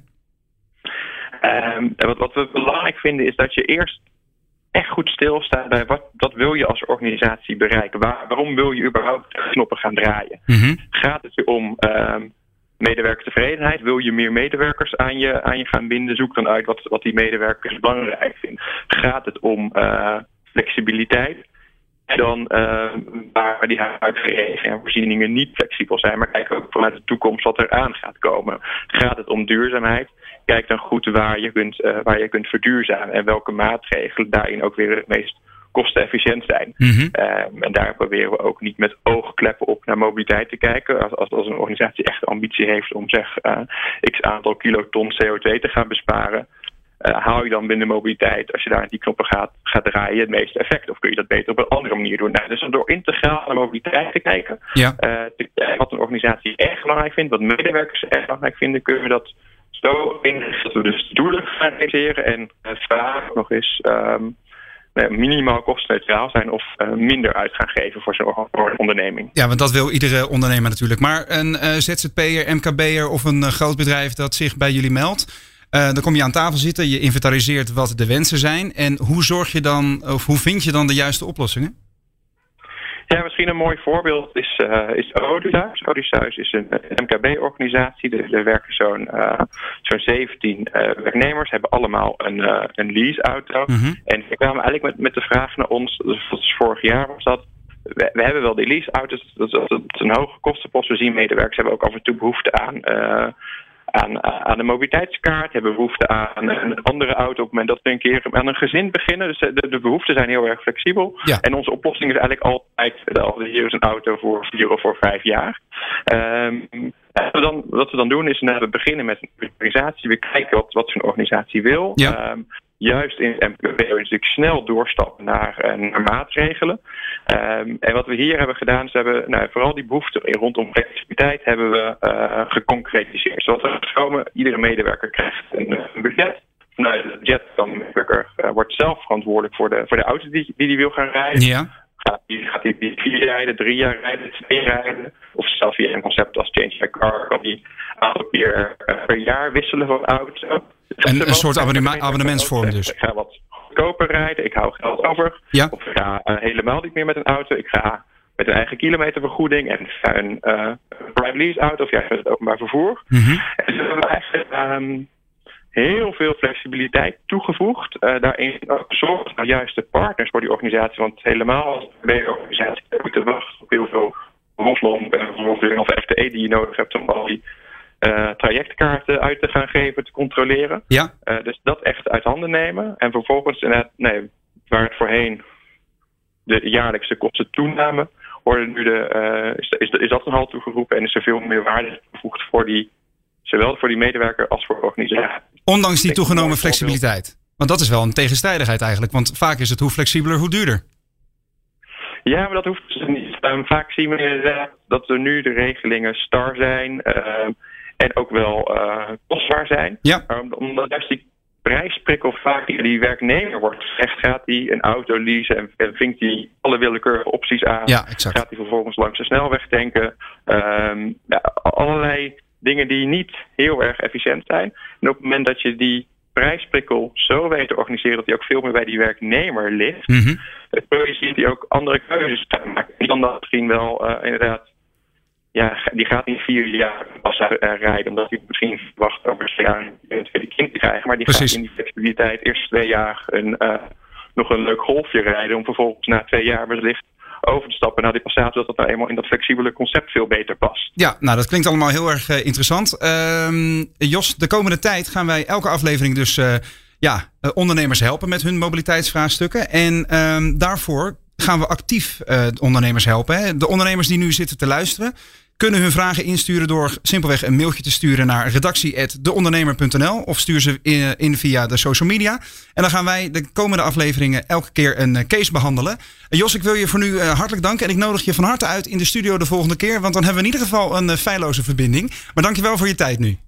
Um, wat, wat we belangrijk vinden is dat je eerst echt goed stilstaat bij wat, wat wil je als organisatie bereiken? Waar, waarom wil je überhaupt knoppen gaan draaien? Mm -hmm. Gaat het je om um, medewerkertevredenheid? Wil je meer medewerkers aan je, aan je gaan binden? Zoek dan uit wat, wat die medewerkers belangrijk vinden. Gaat het om uh, flexibiliteit? En dan uh, waar die huidige en voorzieningen niet flexibel zijn, maar kijk ook vanuit de toekomst wat er aan gaat komen. Gaat het om duurzaamheid? Kijk dan goed waar je kunt, uh, waar je kunt verduurzamen en welke maatregelen daarin ook weer het meest kostenefficiënt zijn. Mm -hmm. uh, en daar proberen we ook niet met oogkleppen op naar mobiliteit te kijken. Als, als, als een organisatie echt ambitie heeft om zeg uh, x aantal kiloton CO2 te gaan besparen, uh, haal je dan binnen mobiliteit, als je daar die knoppen gaat, gaat draaien, het meeste effect? Of kun je dat beter op een andere manier doen? Nou, dus door integraal naar mobiliteit te kijken, ja. uh, te kijken wat een organisatie echt belangrijk vindt, wat medewerkers echt belangrijk vinden, kunnen we dat zo inrichten dat we dus doelen gaan realiseren en uh, vaak nog eens um, minimaal kostneutraal zijn of uh, minder uit gaan geven voor zo'n onderneming. Ja, want dat wil iedere ondernemer natuurlijk. Maar een uh, ZZP'er, MKB'er of een uh, groot bedrijf dat zich bij jullie meldt, dan kom je aan tafel zitten, je inventariseert wat de wensen zijn. En hoe zorg je dan, of hoe vind je dan de juiste oplossingen? Ja, misschien een mooi voorbeeld is, uh, is Odysseus. Odysseus is een MKB-organisatie. Er, er werken zo'n uh, zo'n 17 uh, werknemers, hebben allemaal een, uh, een leaseauto. Mm -hmm. En we kwamen eigenlijk met, met de vraag naar ons, dus vorig jaar was dat, we, we hebben wel die leaseauto's, dat, dat, dat is een hoge kostenpost. We zien medewerkers hebben ook af en toe behoefte aan aan, aan een mobiliteitskaart, hebben behoefte aan een andere auto op het moment dat we een keer aan een gezin beginnen. Dus de, de behoeften zijn heel erg flexibel. Ja. En onze oplossing is eigenlijk altijd, hier is een auto voor vier of voor vijf jaar. Um, wat, we dan, wat we dan doen is, we beginnen met een organisatie, we kijken wat, wat zo'n organisatie wil. Ja. Um, juist in het MKB natuurlijk snel doorstappen naar, naar maatregelen. Um, en wat we hier hebben gedaan, is hebben nou, vooral die behoefte rondom flexibiliteit hebben we uh, geconcretiseerd. Zodat we gekomen, iedere medewerker krijgt een, een budget. Vanuit het budget dan de medewerker uh, wordt zelf verantwoordelijk voor de, voor de auto die hij die wil gaan rijden. Ja. Gaat hij gaat vier rijden, drie jaar rijden, twee rijden? Of zelfs via een concept als Change My Car kan die aantal keer per jaar wisselen van auto. Een, een soort abonnema abonnementsvorm dus. Ik ga wat goedkoper rijden, ik hou geld over. Ja. Of ik ga uh, helemaal niet meer met een auto. Ik ga met een eigen kilometervergoeding en een uh, private lease auto of juist met het openbaar vervoer. Mm -hmm. En ze hebben eigenlijk um, heel veel flexibiliteit toegevoegd. Uh, daarin gezorgd naar juiste partners voor die organisatie. Want helemaal als de organisatie moeten wachten op heel veel rondlomp en of FTE die je nodig hebt om al die uh, trajectkaarten uit te gaan geven, te controleren. Ja. Uh, dus dat echt uit handen nemen. En vervolgens, inderdaad, nee, waar het voorheen de jaarlijkse kosten toenamen, worden nu de, uh, is, is, is dat een halt toegeroepen en is er veel meer waarde toegevoegd voor die, zowel voor die medewerker als voor de organisatie. Ondanks die toegenomen flexibiliteit. Want dat is wel een tegenstrijdigheid eigenlijk. Want vaak is het hoe flexibeler, hoe duurder. Ja, maar dat hoeft dus niet. Um, vaak zien we inderdaad dat er nu de regelingen star zijn. Um, en ook wel uh, kostbaar zijn. Ja. Omdat juist die prijsprikkel vaak die werknemer wordt echt gaat hij een auto leasen en, en vinkt hij alle willekeurige opties aan. Ja, exact. Gaat hij vervolgens langs de snelweg tanken. Um, ja, allerlei dingen die niet heel erg efficiënt zijn. En op het moment dat je die prijsprikkel zo weet te organiseren dat hij ook veel meer bij die werknemer ligt, mm -hmm. projecteert hij ook andere keuzes te maken. Die dan dat misschien wel uh, inderdaad ja, die gaat niet vier jaar pas uh, rijden, omdat hij misschien wacht over twee jaar een tweede kind te krijgen. Maar die Precies. gaat in die flexibiliteit eerst twee jaar een, uh, nog een leuk golfje rijden, om vervolgens na twee jaar wellicht over te stappen naar die passatie, dat dat nou eenmaal in dat flexibele concept veel beter past. Ja, nou dat klinkt allemaal heel erg uh, interessant. Uh, Jos, de komende tijd gaan wij elke aflevering dus ja, ondernemers helpen met hun mobiliteitsvraagstukken. En daarvoor gaan we actief ondernemers helpen. Hè? De ondernemers die nu zitten te luisteren, kunnen hun vragen insturen door simpelweg een mailtje te sturen naar redactie.deondernemer.nl of stuur ze in, via de social media. En dan gaan wij de komende afleveringen elke keer een case behandelen. Jos, ik wil je voor nu hartelijk danken en ik nodig je van harte uit in de studio de volgende keer, want dan hebben we in ieder geval een feilloze verbinding. Maar dankjewel voor je tijd nu.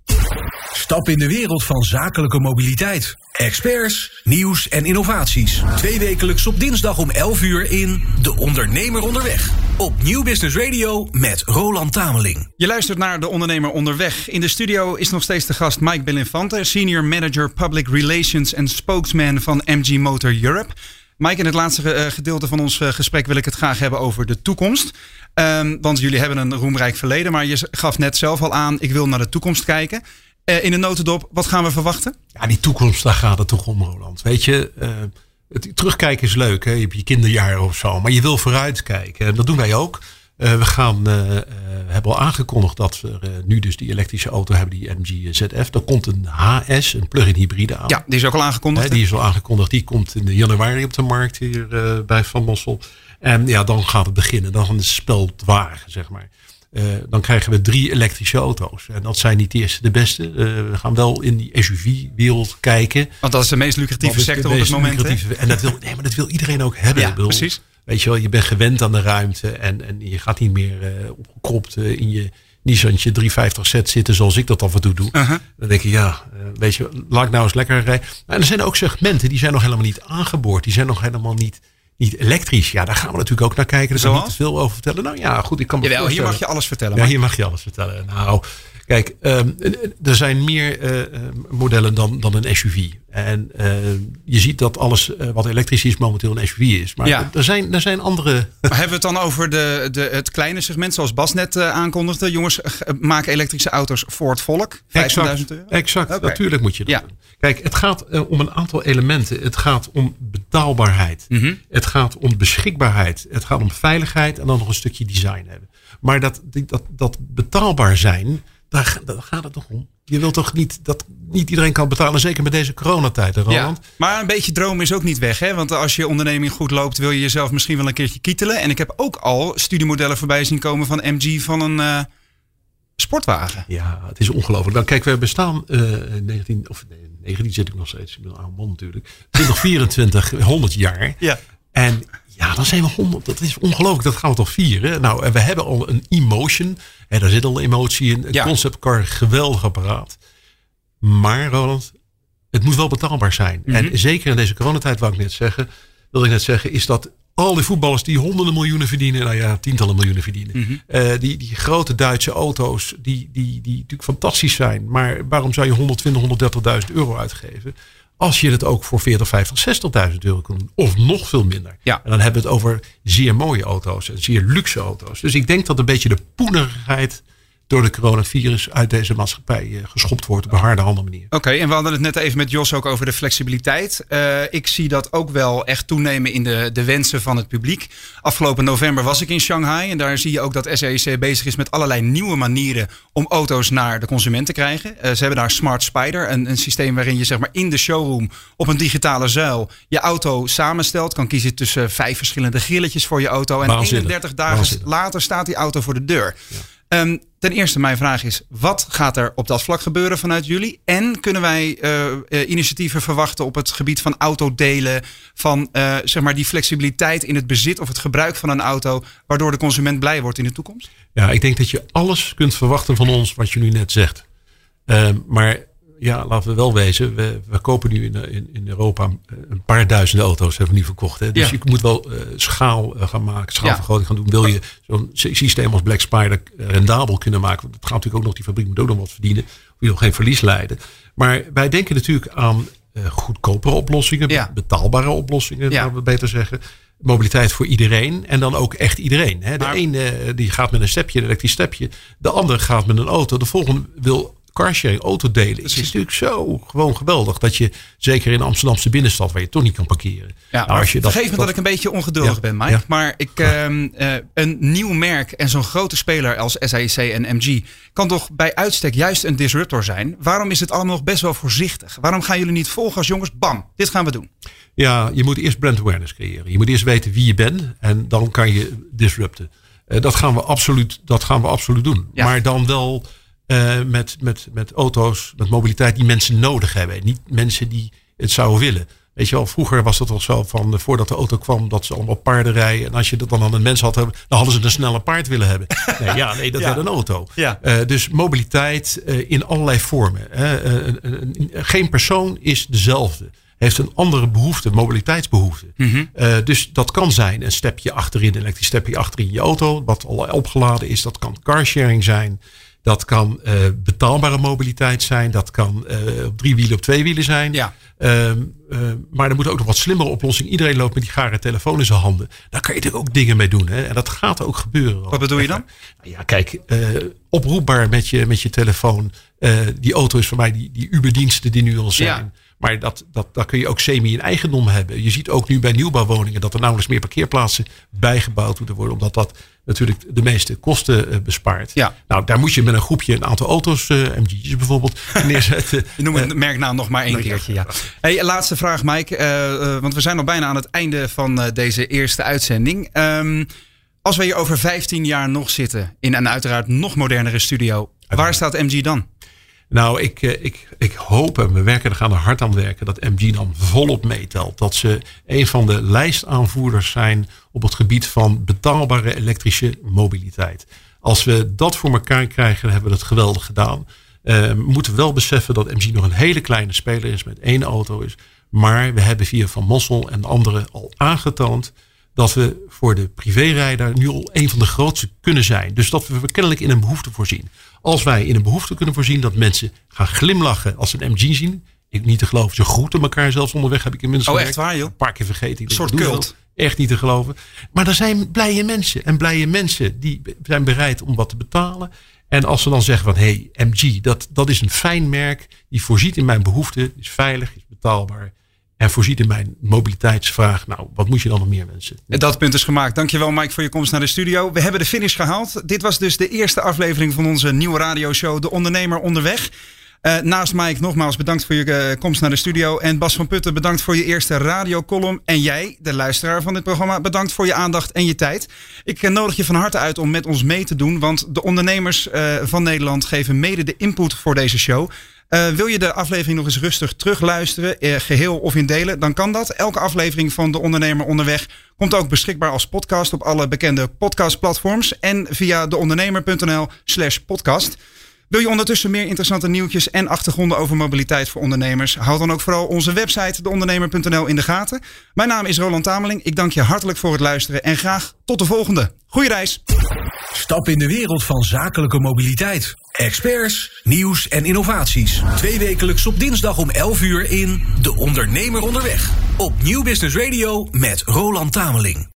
Stap in de wereld van zakelijke mobiliteit. Experts, nieuws en innovaties. Twee wekelijks op dinsdag om 11 uur in De Ondernemer Onderweg. Op Nieuw Business Radio met Roland Tameling. Je luistert naar De Ondernemer Onderweg. In de studio is nog steeds de gast Mike Belinfante, Senior Manager Public Relations en Spokesman van MG Motor Europe. Mike, in het laatste eh, gedeelte van ons eh, gesprek wil ik het graag hebben over de toekomst. Um, want jullie hebben een roemrijk verleden, maar je gaf net zelf al aan, ik wil naar de toekomst kijken. Uh, in de notendop, wat gaan we verwachten? Ja, die toekomst, daar gaat het toch om, Roland. Weet je, het, terugkijken is leuk, hè? je hebt je kinderjaren of zo, maar je wil vooruitkijken. En dat doen wij ook. Uh, we gaan, hebben al aangekondigd dat we nu dus die elektrische auto hebben, die MG ZF. Er komt een HS, een plug-in hybride aan. Ja, die is ook al aangekondigd. die is al aangekondigd. Die komt in januari op de markt hier bij Van Mossel. En ja, dan gaat het beginnen. Dan het spel wagen, zeg maar. Uh, dan krijgen we drie elektrische auto's. En dat zijn niet de eerste de beste. Uh, we gaan wel in die SUV-wereld kijken. Want dat is de meest lucratieve sector op het moment. En dat wil, nee, maar dat wil iedereen ook hebben. Ja, precies. Weet je wel, je bent gewend aan de ruimte. En, en je gaat niet meer uh, opgekropt in je Nissantje 350Z zitten zoals ik dat af en toe doe. -huh. Dan denk je, ja, weet je, laat ik nou eens lekker rijden. Maar er zijn ook segmenten die zijn nog helemaal niet aangeboord. Die zijn nog helemaal niet niet elektrisch. Ja, daar gaan we natuurlijk ook naar kijken. Daar kan ik niet te veel over vertellen. Nou ja, goed, ik kan me Jawel, hier mag je alles vertellen. Ja, hier mag je alles vertellen. Nou, kijk, um, er zijn meer uh, modellen dan, dan een SUV. En uh, je ziet dat alles wat elektrisch is momenteel een SUV is. Maar ja. er, zijn, er zijn andere... Maar hebben we het dan over de, de, het kleine segment zoals Bas net aankondigde? Jongens, maken elektrische auto's voor het volk. 15.000 euro? Exact, okay. natuurlijk moet je dat ja. doen. Kijk, het gaat om een aantal elementen. Het gaat om betaalbaarheid. Mm -hmm. Het gaat om beschikbaarheid. Het gaat om veiligheid en dan nog een stukje design hebben. Maar dat, dat, dat betaalbaar zijn, daar, daar gaat het toch om. Je wilt toch niet dat niet iedereen kan betalen, zeker met deze coronatijd, Roland? Ja, maar een beetje droom is ook niet weg, hè? Want als je onderneming goed loopt, wil je jezelf misschien wel een keertje kietelen. En ik heb ook al studiemodellen voorbij zien komen van MG van een uh, sportwagen. Ja, het is ongelooflijk. Dan kijk, we bestaan uh, 19 of 19 zit ik nog steeds. Ik ben een oude man natuurlijk. 2024, 100 jaar. Ja. En ja, dan zijn we 100. Dat is ongelooflijk. Dat gaan we toch vieren. Nou, en we hebben al een emotion. En daar zit al emotie in. Een ja. conceptcar, geweldig apparaat. Maar Roland, het moet wel betaalbaar zijn. Mm -hmm. En zeker in deze coronatijd, wou ik net zeggen, wil ik net zeggen, is dat al die voetballers die honderden miljoenen verdienen, nou ja, tientallen miljoenen verdienen. Mm -hmm. uh, die, die grote Duitse auto's, die, die, die natuurlijk fantastisch zijn. Maar waarom zou je 120, 130.000 euro uitgeven? Als je het ook voor 40, 50, 60.000 euro doen. Of nog veel minder. Ja. En dan hebben we het over zeer mooie auto's en zeer luxe auto's. Dus ik denk dat een beetje de poenerigheid door de coronavirus uit deze maatschappij uh, geschopt wordt op een harde handen manier. Oké, okay, en we hadden het net even met Jos ook over de flexibiliteit. Uh, ik zie dat ook wel echt toenemen in de, de wensen van het publiek. Afgelopen november was ik in Shanghai en daar zie je ook dat SAIC bezig is met allerlei nieuwe manieren om auto's naar de consument te krijgen. Uh, ze hebben daar Smart Spider, een, een systeem waarin je zeg maar in de showroom op een digitale zuil je auto samenstelt. Kan kiezen tussen vijf verschillende grilletjes voor je auto. En Waanzinnig. 31 dagen Waanzinnig. later staat die auto voor de deur. Ja. Um, ten eerste, mijn vraag is: wat gaat er op dat vlak gebeuren vanuit jullie? En kunnen wij uh, uh, initiatieven verwachten op het gebied van autodelen, van uh, zeg maar die flexibiliteit in het bezit of het gebruik van een auto, waardoor de consument blij wordt in de toekomst? Ja, ik denk dat je alles kunt verwachten van ons wat je nu net zegt. maar ja, laten we wel wezen. We, we kopen nu in, in, in Europa een paar duizenden auto's hebben we nu verkocht. Hè? Dus ja. je moet wel uh, schaal uh, gaan maken, schaalvergroting ja. gaan doen. Wil je zo'n systeem als Black Spider rendabel kunnen maken? Want het gaat natuurlijk ook nog, die fabriek moet ook nog wat verdienen. Wil je nog geen verlies leiden. Maar wij denken natuurlijk aan uh, goedkopere oplossingen, ja. betaalbare oplossingen, ja. we beter zeggen. Mobiliteit voor iedereen en dan ook echt iedereen. Hè? De maar, ene die gaat met een stepje, een elektrisch stepje. De ander gaat met een auto. De volgende wil carsharing, autodelen. Het is natuurlijk zo gewoon geweldig dat je, zeker in de Amsterdamse binnenstad, waar je toch niet kan parkeren. Ja, nou, als je dat, vergeef me dat, dat, ik een beetje ongeduldig ja, ben, Mike. Ja. Maar ik, ja. uh, een nieuw merk en zo'n grote speler als SAIC en MG kan toch bij uitstek juist een disruptor zijn. Waarom is het allemaal nog best wel voorzichtig? Waarom gaan jullie niet volgen als jongens, bam, dit gaan we doen? Ja, je moet eerst brand awareness creëren. Je moet eerst weten wie je bent en dan kan je disrupten. dat, gaan we absoluut, dat gaan we absoluut doen. Maar dan wel met, met, met auto's, met mobiliteit die mensen nodig hebben. Niet mensen die het zouden willen. Weet je wel, vroeger was het al zo van voordat de auto kwam dat ze allemaal paarden rijden. En als je dat dan aan een mens had, dan hadden ze een snelle paard willen hebben. Nee, ja, nee, dat ja. werd een auto. Ja. Uh, dus mobiliteit uh, in allerlei vormen. Uh, geen persoon is dezelfde. Heeft een andere behoefte, mobiliteitsbehoefte. Mm -hmm. dus dat kan zijn een stepje achterin, een elektrisch stepje achterin je auto, wat al opgeladen is. Dat kan carsharing zijn. Dat kan uh, betaalbare mobiliteit zijn. Dat kan uh, op drie wielen, op twee wielen zijn. Ja. Uh, maar er moet ook nog wat slimmere oplossing. Iedereen loopt met die gare telefoon in zijn handen. Daar kan je er ook dingen mee doen. Hè? En dat gaat ook gebeuren. Wat bedoel je dan? Ja, kijk, oproepbaar met je, met je telefoon. die auto is voor mij die, die Uberdiensten die nu al zijn. Ja. Maar dat, dat, dat kun je ook semi in eigendom hebben. Je ziet ook nu bij nieuwbouwwoningen dat er nauwelijks meer parkeerplaatsen bijgebouwd moeten worden. Omdat dat natuurlijk de meeste kosten uh, bespaart. Ja. Nou, daar moet je met een groepje een aantal auto's, uh, MG's bijvoorbeeld, neerzetten. je noemt het merknaam nog maar één nou, keertje. Ja. Hey, laatste vraag, Mike. Want we zijn al bijna aan het einde van deze eerste uitzending. Um, als we hier over 15 jaar nog zitten in een uiteraard nog modernere studio, waar staat MG dan? Nou, ik, eh, ik, ik hoop en we werken er gaan er hard aan werken dat MG dan volop meetelt. Dat ze een van de lijstaanvoerders zijn op het gebied van betaalbare elektrische mobiliteit. Als we dat voor elkaar krijgen, dan hebben we het geweldig gedaan. Uh, we moeten wel beseffen dat MG nog een hele kleine speler is met één auto is. Maar we hebben via Van Mossel en anderen al aangetoond dat we voor de privérijder nu al een van de grootste kunnen zijn. Dus dat we kennelijk in een behoefte voorzien. Als wij in een behoefte kunnen voorzien dat mensen gaan glimlachen als ze een MG zien. Ik niet te geloven. Ze groeten elkaar zelfs onderweg, heb ik inmiddels Oh, echt waar, joh? Een paar keer vergeten. Een soort cult. Echt niet te geloven. Maar er zijn blije mensen. En blije mensen die zijn bereid om wat te betalen. En als ze dan zeggen van, hé, hey, MG, dat, dat is een fijn merk. Die voorziet in mijn behoeften. Is veilig, is betaalbaar. Voorziet in mijn mobiliteitsvraag. Nou, wat moet je dan nog meer mensen? Dat punt is gemaakt. Dankjewel Mike voor je komst naar de studio. We hebben de finish gehaald. Dit was dus de eerste aflevering van onze nieuwe radioshow De Ondernemer Onderweg. Uh, naast Mike nogmaals bedankt voor je uh, komst naar de studio. En Bas van Putten bedankt voor je eerste radiocolumn. En jij, de luisteraar van dit programma, bedankt voor je aandacht en je tijd. Ik uh, nodig je van harte uit om met ons mee te doen. Want de ondernemers van Nederland geven mede de input voor deze show. Uh, wil je de aflevering nog eens rustig terugluisteren, uh, geheel of in delen, dan kan dat. Elke aflevering van De Ondernemer Onderweg komt ook beschikbaar als podcast op alle bekende podcastplatforms en via deondernemer.nl slash podcast. Wil je ondertussen meer interessante nieuwtjes en achtergronden over mobiliteit voor ondernemers? Houd dan ook vooral onze website deondernemer.nl in de gaten. Mijn naam is Roland Tameling. Ik dank je hartelijk voor het luisteren en graag tot de volgende. Goeie reis! Stap in de wereld van zakelijke mobiliteit. Experts, nieuws en innovaties. Twee wekelijks op dinsdag om 11 uur in De Ondernemer Onderweg. Op Nieuw Business Radio met Roland Tameling.